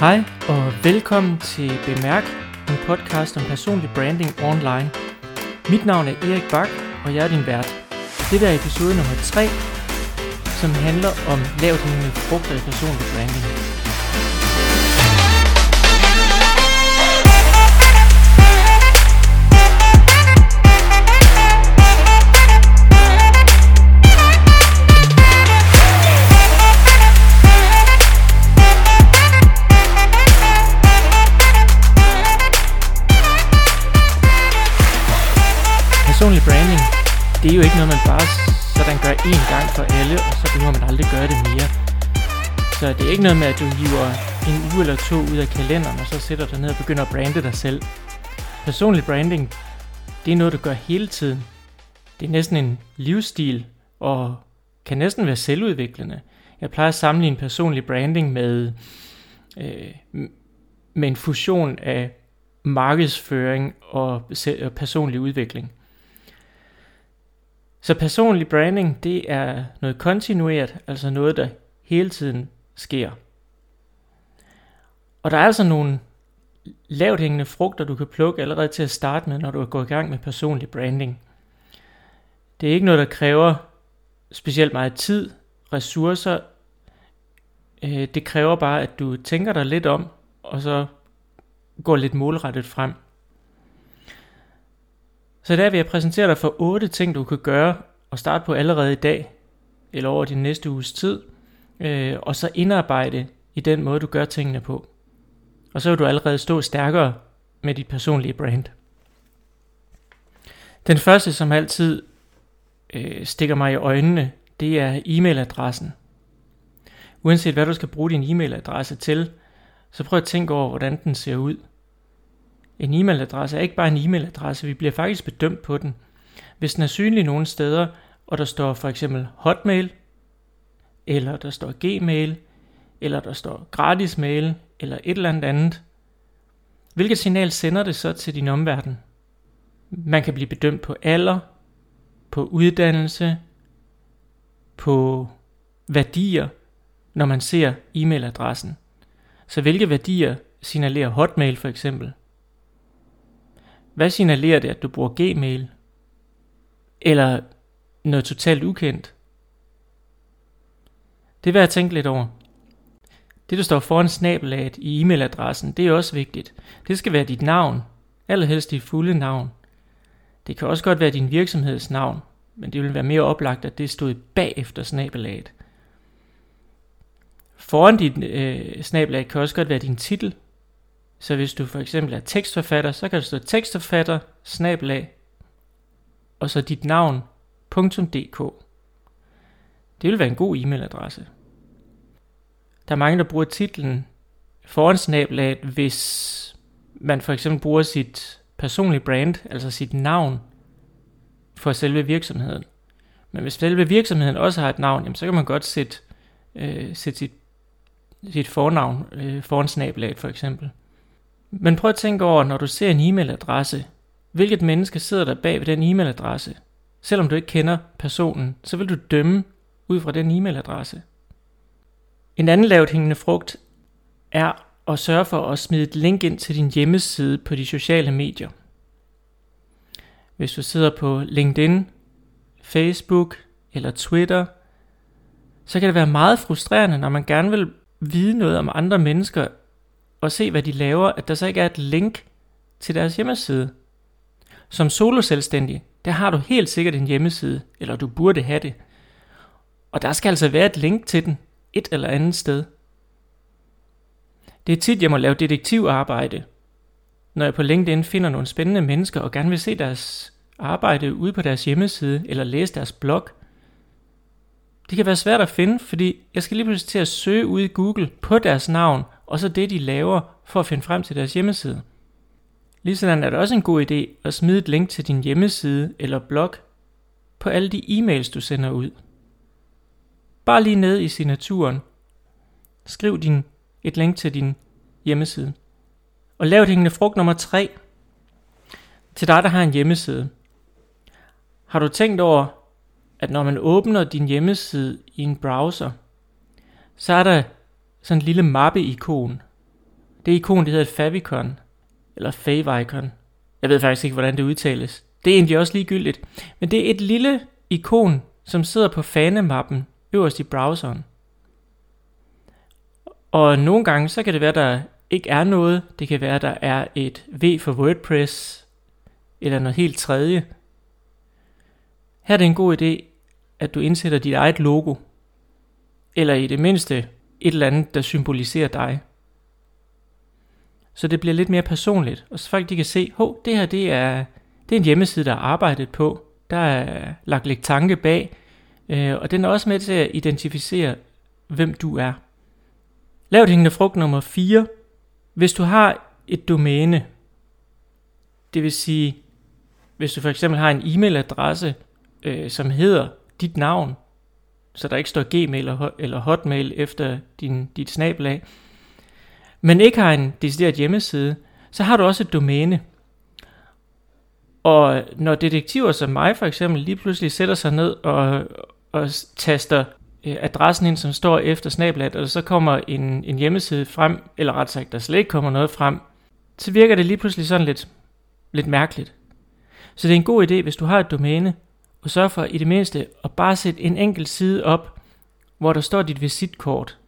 Hej og velkommen til Bemærk, en podcast om personlig branding online. Mit navn er Erik Bak, og jeg er din vært. Det er episode nummer 3, som handler om lavt hængende frugter i personlig branding. Det er jo ikke noget, man bare sådan gør én gang for alle, og så behøver man aldrig gøre det mere. Så det er ikke noget med, at du hiver en uge eller to ud af kalenderen, og så sætter dig ned og begynder at brande dig selv. Personlig branding, det er noget, du gør hele tiden. Det er næsten en livsstil, og kan næsten være selvudviklende. Jeg plejer at sammenligne personlig branding med, øh, med en fusion af markedsføring og personlig udvikling. Så personlig branding, det er noget kontinuert, altså noget, der hele tiden sker. Og der er altså nogle lavt hængende frugter, du kan plukke allerede til at starte med, når du går i gang med personlig branding. Det er ikke noget, der kræver specielt meget tid, ressourcer. Øh, det kræver bare, at du tænker dig lidt om, og så går lidt målrettet frem. Så der vil jeg præsentere dig for otte ting, du kan gøre og starte på allerede i dag, eller over din næste uges tid, øh, og så indarbejde i den måde, du gør tingene på. Og så vil du allerede stå stærkere med dit personlige brand. Den første, som altid øh, stikker mig i øjnene, det er e-mailadressen. Uanset hvad du skal bruge din e-mailadresse til, så prøv at tænke over, hvordan den ser ud. En e-mailadresse er ikke bare en e-mailadresse, vi bliver faktisk bedømt på den. Hvis den er synlig nogle steder, og der står for eksempel hotmail, eller der står gmail, eller der står gratis mail, eller et eller andet andet, hvilket signal sender det så til din omverden? Man kan blive bedømt på alder, på uddannelse, på værdier, når man ser e-mailadressen. Så hvilke værdier signalerer Hotmail for eksempel? Hvad signalerer det, at du bruger Gmail? Eller noget totalt ukendt? Det vil jeg tænke lidt over. Det, du står foran snabelaget i e-mailadressen, det er også vigtigt. Det skal være dit navn, allerhelst dit fulde navn. Det kan også godt være din virksomheds navn, men det vil være mere oplagt, at det stod bag efter snabelaget. Foran dit øh, snabelag kan også godt være din titel, så hvis du for eksempel er tekstforfatter, så kan du stå tekstforfatter, snabelag, og så dit navn, .dk. Det vil være en god e-mailadresse. Der er mange, der bruger titlen foran snabelaget, hvis man for eksempel bruger sit personlige brand, altså sit navn, for selve virksomheden. Men hvis selve virksomheden også har et navn, jamen, så kan man godt sætte, øh, sætte sit, sit fornavn øh, foran snabelaget for eksempel. Men prøv at tænke over, når du ser en e-mailadresse, hvilket menneske sidder der bag ved den e-mailadresse? Selvom du ikke kender personen, så vil du dømme ud fra den e-mailadresse. En anden lavt hængende frugt er at sørge for at smide et link ind til din hjemmeside på de sociale medier. Hvis du sidder på LinkedIn, Facebook eller Twitter, så kan det være meget frustrerende, når man gerne vil vide noget om andre mennesker, og se, hvad de laver, at der så ikke er et link til deres hjemmeside. Som soloselvstændig, der har du helt sikkert en hjemmeside, eller du burde have det. Og der skal altså være et link til den, et eller andet sted. Det er tit, jeg må lave detektivarbejde, når jeg på LinkedIn finder nogle spændende mennesker og gerne vil se deres arbejde ude på deres hjemmeside eller læse deres blog. Det kan være svært at finde, fordi jeg skal lige pludselig til at søge ude i Google på deres navn og så det, de laver for at finde frem til deres hjemmeside. Ligesådan er det også en god idé at smide et link til din hjemmeside eller blog på alle de e-mails, du sender ud. Bare lige ned i signaturen. Skriv din, et link til din hjemmeside. Og lav et hængende frugt nummer 3. Til dig, der har en hjemmeside. Har du tænkt over, at når man åbner din hjemmeside i en browser, så er der sådan en lille mappe-ikon. Det ikon, det hedder et favicon, eller favicon. Jeg ved faktisk ikke, hvordan det udtales. Det er egentlig også ligegyldigt. Men det er et lille ikon, som sidder på fanemappen øverst i browseren. Og nogle gange, så kan det være, der ikke er noget. Det kan være, der er et V for WordPress, eller noget helt tredje. Her er det en god idé, at du indsætter dit eget logo, eller i det mindste et eller andet, der symboliserer dig. Så det bliver lidt mere personligt, og så folk de kan se, hov, det her det er, det er en hjemmeside, der er arbejdet på. Der er lagt lidt tanke bag, øh, og den er også med til at identificere, hvem du er. Lavt hængende frugt nummer 4. Hvis du har et domæne, det vil sige, hvis du for eksempel har en e-mailadresse, øh, som hedder dit navn, så der ikke står Gmail eller Hotmail efter din, dit snabelag, men ikke har en decideret hjemmeside, så har du også et domæne. Og når detektiver som mig for eksempel lige pludselig sætter sig ned og, og taster øh, adressen ind, som står efter snablat, og så kommer en, en hjemmeside frem, eller ret sagt, der slet ikke kommer noget frem, så virker det lige pludselig sådan lidt, lidt mærkeligt. Så det er en god idé, hvis du har et domæne, og sørg for i det mindste at bare sætte en enkelt side op, hvor der står dit visitkort.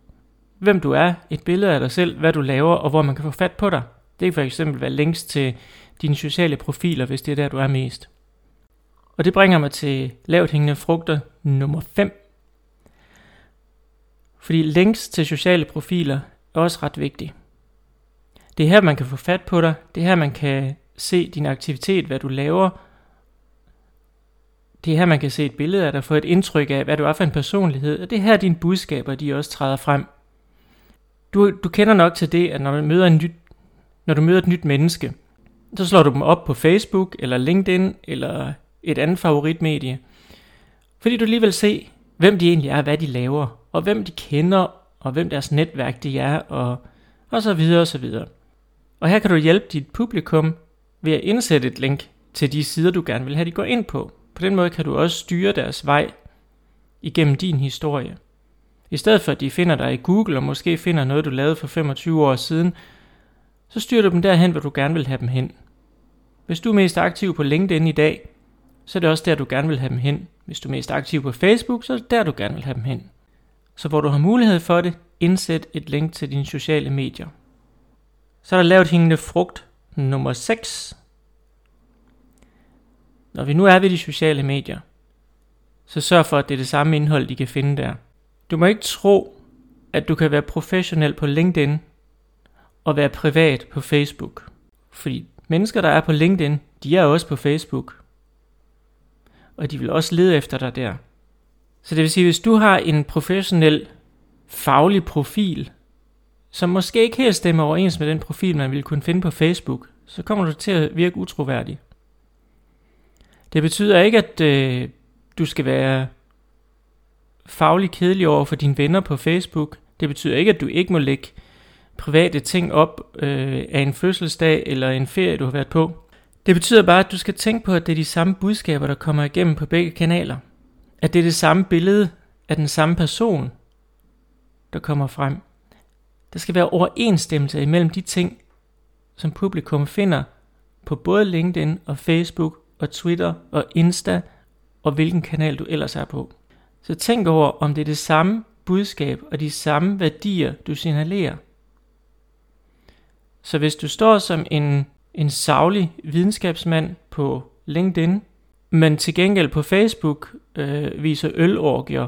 Hvem du er, et billede af dig selv, hvad du laver, og hvor man kan få fat på dig. Det kan for eksempel være links til dine sociale profiler, hvis det er der, du er mest. Og det bringer mig til lavt hængende frugter nummer 5. Fordi links til sociale profiler er også ret vigtigt. Det er her, man kan få fat på dig. Det er her, man kan se din aktivitet, hvad du laver, det er her, man kan se et billede af dig, få et indtryk af, hvad du er for en personlighed, og det er her, dine budskaber, de også træder frem. Du, du kender nok til det, at når, du, møder en nyt, når du møder et nyt menneske, så slår du dem op på Facebook, eller LinkedIn, eller et andet favoritmedie. Fordi du lige vil se, hvem de egentlig er, hvad de laver, og hvem de kender, og hvem deres netværk de er, og, og så videre og så videre. Og her kan du hjælpe dit publikum ved at indsætte et link til de sider, du gerne vil have, de går ind på. På den måde kan du også styre deres vej igennem din historie. I stedet for at de finder dig i Google og måske finder noget, du lavede for 25 år siden, så styrer du dem derhen, hvor du gerne vil have dem hen. Hvis du er mest aktiv på LinkedIn i dag, så er det også der, du gerne vil have dem hen. Hvis du er mest aktiv på Facebook, så er det der, du gerne vil have dem hen. Så hvor du har mulighed for det, indsæt et link til dine sociale medier. Så er der lavet hængende frugt nummer 6. Når vi nu er ved de sociale medier, så sørg for, at det er det samme indhold, de kan finde der. Du må ikke tro, at du kan være professionel på LinkedIn og være privat på Facebook. Fordi mennesker, der er på LinkedIn, de er også på Facebook. Og de vil også lede efter dig der. Så det vil sige, hvis du har en professionel faglig profil, som måske ikke helt stemmer overens med den profil, man ville kunne finde på Facebook, så kommer du til at virke utroværdig. Det betyder ikke, at øh, du skal være faglig kedelig over for dine venner på Facebook. Det betyder ikke, at du ikke må lægge private ting op øh, af en fødselsdag eller en ferie, du har været på. Det betyder bare, at du skal tænke på, at det er de samme budskaber, der kommer igennem på begge kanaler. At det er det samme billede af den samme person, der kommer frem. Der skal være overensstemmelse imellem de ting, som publikum finder på både LinkedIn og Facebook og Twitter og Insta og hvilken kanal du ellers er på. Så tænk over, om det er det samme budskab og de samme værdier, du signalerer. Så hvis du står som en, en savlig videnskabsmand på LinkedIn, men til gengæld på Facebook øh, viser ølorgier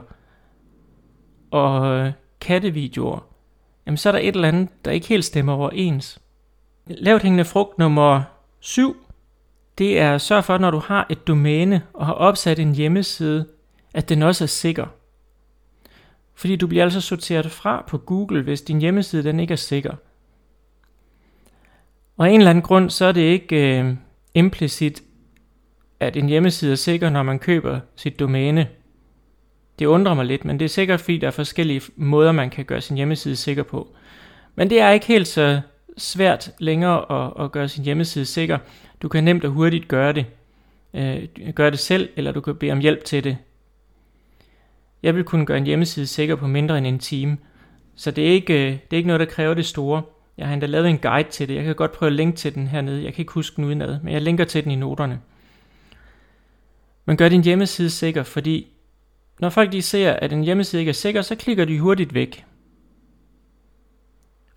og øh, kattevideoer, jamen så er der et eller andet, der ikke helt stemmer overens. Lavt hængende frugt nummer 7 det er at sørge for, når du har et domæne og har opsat en hjemmeside, at den også er sikker. Fordi du bliver altså sorteret fra på Google, hvis din hjemmeside den ikke er sikker. Og af en eller anden grund, så er det ikke øh, implicit, at en hjemmeside er sikker, når man køber sit domæne. Det undrer mig lidt, men det er sikkert, fordi der er forskellige måder, man kan gøre sin hjemmeside sikker på. Men det er ikke helt så svært længere at, at gøre sin hjemmeside sikker. Du kan nemt og hurtigt gøre det. Øh, gøre det selv, eller du kan bede om hjælp til det. Jeg vil kunne gøre en hjemmeside sikker på mindre end en time. Så det er ikke, øh, det er ikke noget, der kræver det store. Jeg har endda lavet en guide til det. Jeg kan godt prøve at linke til den hernede. Jeg kan ikke huske den udenad, men jeg linker til den i noterne. Men gør din hjemmeside sikker, fordi når folk de ser, at en hjemmeside ikke er sikker, så klikker de hurtigt væk.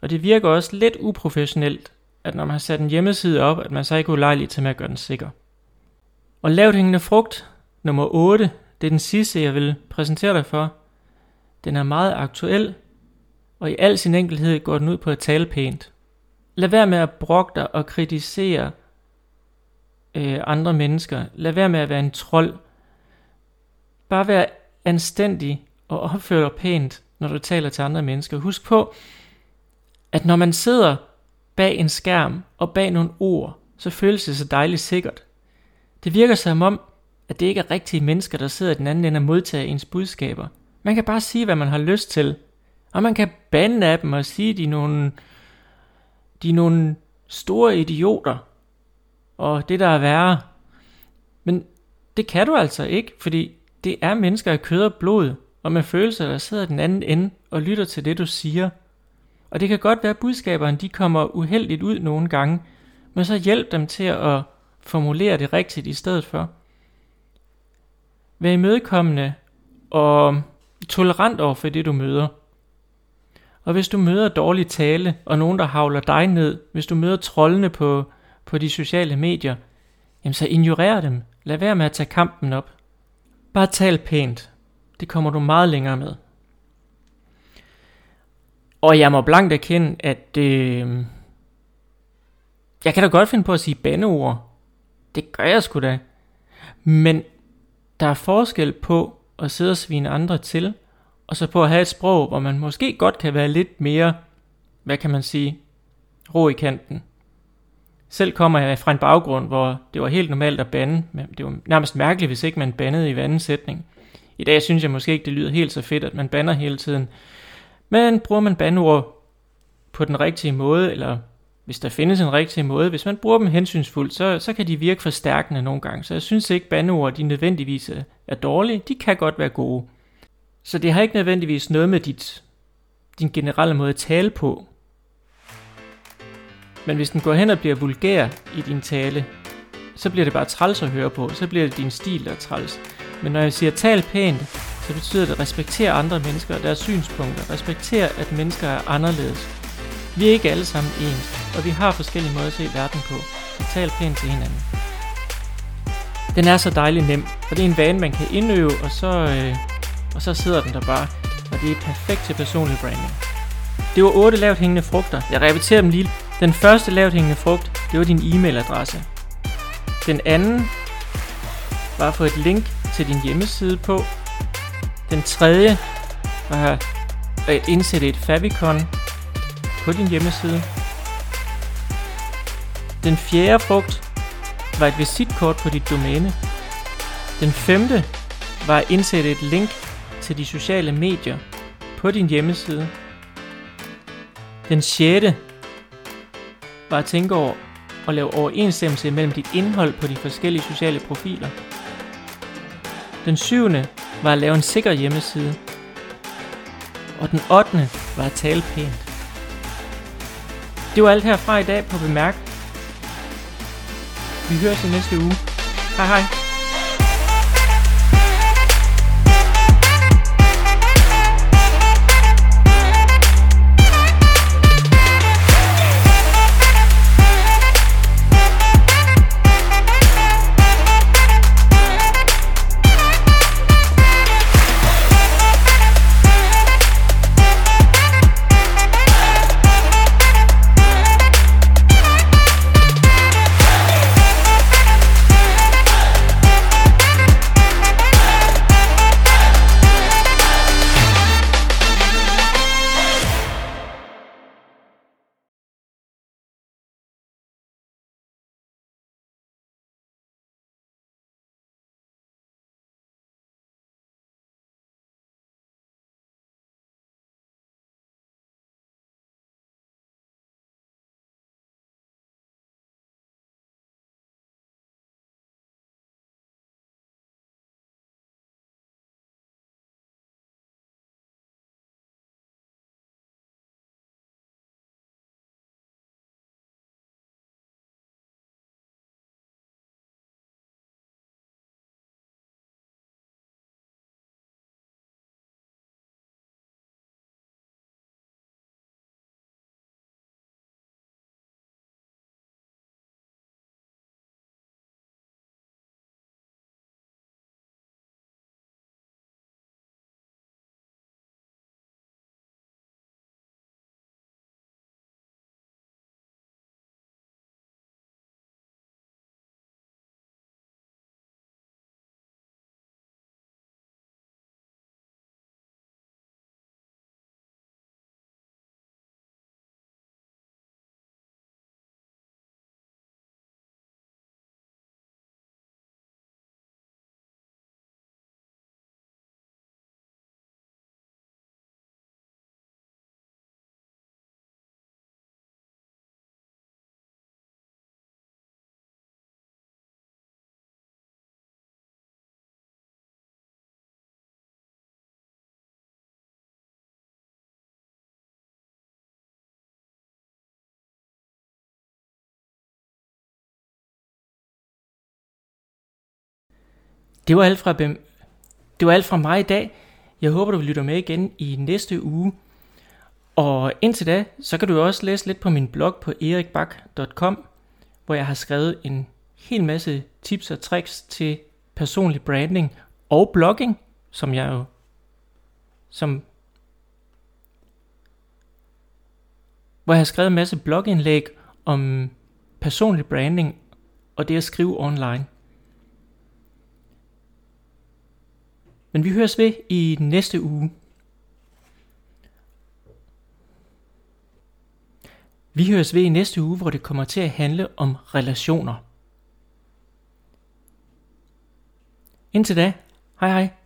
Og det virker også lidt uprofessionelt, at når man har sat en hjemmeside op, at man så ikke er ulejlig til med at gøre den sikker. Og lavt hængende frugt, nummer 8, det er den sidste, jeg vil præsentere dig for. Den er meget aktuel, og i al sin enkelhed går den ud på at tale pænt. Lad være med at brokke dig og kritisere øh, andre mennesker. Lad være med at være en trold. Bare vær anstændig og opfør dig pænt, når du taler til andre mennesker. Husk på, at når man sidder bag en skærm og bag nogle ord, så føles det så dejligt sikkert. Det virker som om, at det ikke er rigtige mennesker, der sidder i den anden ende og modtager ens budskaber. Man kan bare sige, hvad man har lyst til. Og man kan bande af dem og sige, at de er nogle, de er nogle store idioter. Og det der er værre. Men det kan du altså ikke, fordi det er mennesker af kød og blod, og med følelser, der sidder den anden ende og lytter til det, du siger. Og det kan godt være, at budskaberne de kommer uheldigt ud nogle gange, men så hjælp dem til at formulere det rigtigt i stedet for. Vær imødekommende og tolerant over for det, du møder. Og hvis du møder dårlig tale, og nogen, der havler dig ned, hvis du møder trollene på, på de sociale medier, jamen så ignorer dem. Lad være med at tage kampen op. Bare tal pænt. Det kommer du meget længere med. Og jeg må blankt erkende, at øh, jeg kan da godt finde på at sige bandeord. Det gør jeg sgu da. Men der er forskel på at sidde og svine andre til, og så på at have et sprog, hvor man måske godt kan være lidt mere, hvad kan man sige, ro i kanten. Selv kommer jeg fra en baggrund, hvor det var helt normalt at bande, men det var nærmest mærkeligt, hvis ikke man bandede i hver anden sætning. I dag synes jeg måske ikke, det lyder helt så fedt, at man bander hele tiden. Men bruger man bandord på den rigtige måde, eller hvis der findes en rigtig måde, hvis man bruger dem hensynsfuldt, så, så kan de virke forstærkende nogle gange. Så jeg synes ikke, bandeord de nødvendigvis er dårlige. De kan godt være gode. Så det har ikke nødvendigvis noget med dit, din generelle måde at tale på. Men hvis den går hen og bliver vulgær i din tale, så bliver det bare træls at høre på. Så bliver det din stil, der er træls. Men når jeg siger tal pænt, så betyder det at respektere andre mennesker og deres synspunkter. Respektere, at mennesker er anderledes. Vi er ikke alle sammen ens, og vi har forskellige måder at se verden på. Så tal pænt til hinanden. Den er så dejlig nem, og det er en vane, man kan indøve, og så, øh, og så sidder den der bare. Og det er perfekt til personlig branding. Det var otte lavt hængende frugter. Jeg repeterer dem lige. Den første lavt hængende frugt, det var din e-mailadresse. Den anden var at få et link til din hjemmeside på. Den tredje var at øh, indsætte et favicon på din hjemmeside. Den fjerde frugt var et visitkort på dit domæne. Den femte var at indsætte et link til de sociale medier på din hjemmeside. Den sjette var at tænke over at lave overensstemmelse mellem dit indhold på de forskellige sociale profiler. Den syvende var at lave en sikker hjemmeside. Og den 8. var at tale pænt. Det var alt herfra i dag på Bemærk. Vi høres i næste uge. Hej hej. Det var alt fra, bem- det var alt fra mig i dag. Jeg håber, du vil lytte med igen i næste uge. Og indtil da, så kan du også læse lidt på min blog på erikbak.com, hvor jeg har skrevet en hel masse tips og tricks til personlig branding og blogging, som jeg jo som hvor jeg har skrevet en masse blogindlæg om personlig branding og det at skrive online. Men vi høres ved i næste uge. Vi høres ved i næste uge, hvor det kommer til at handle om relationer. Indtil da, hej hej.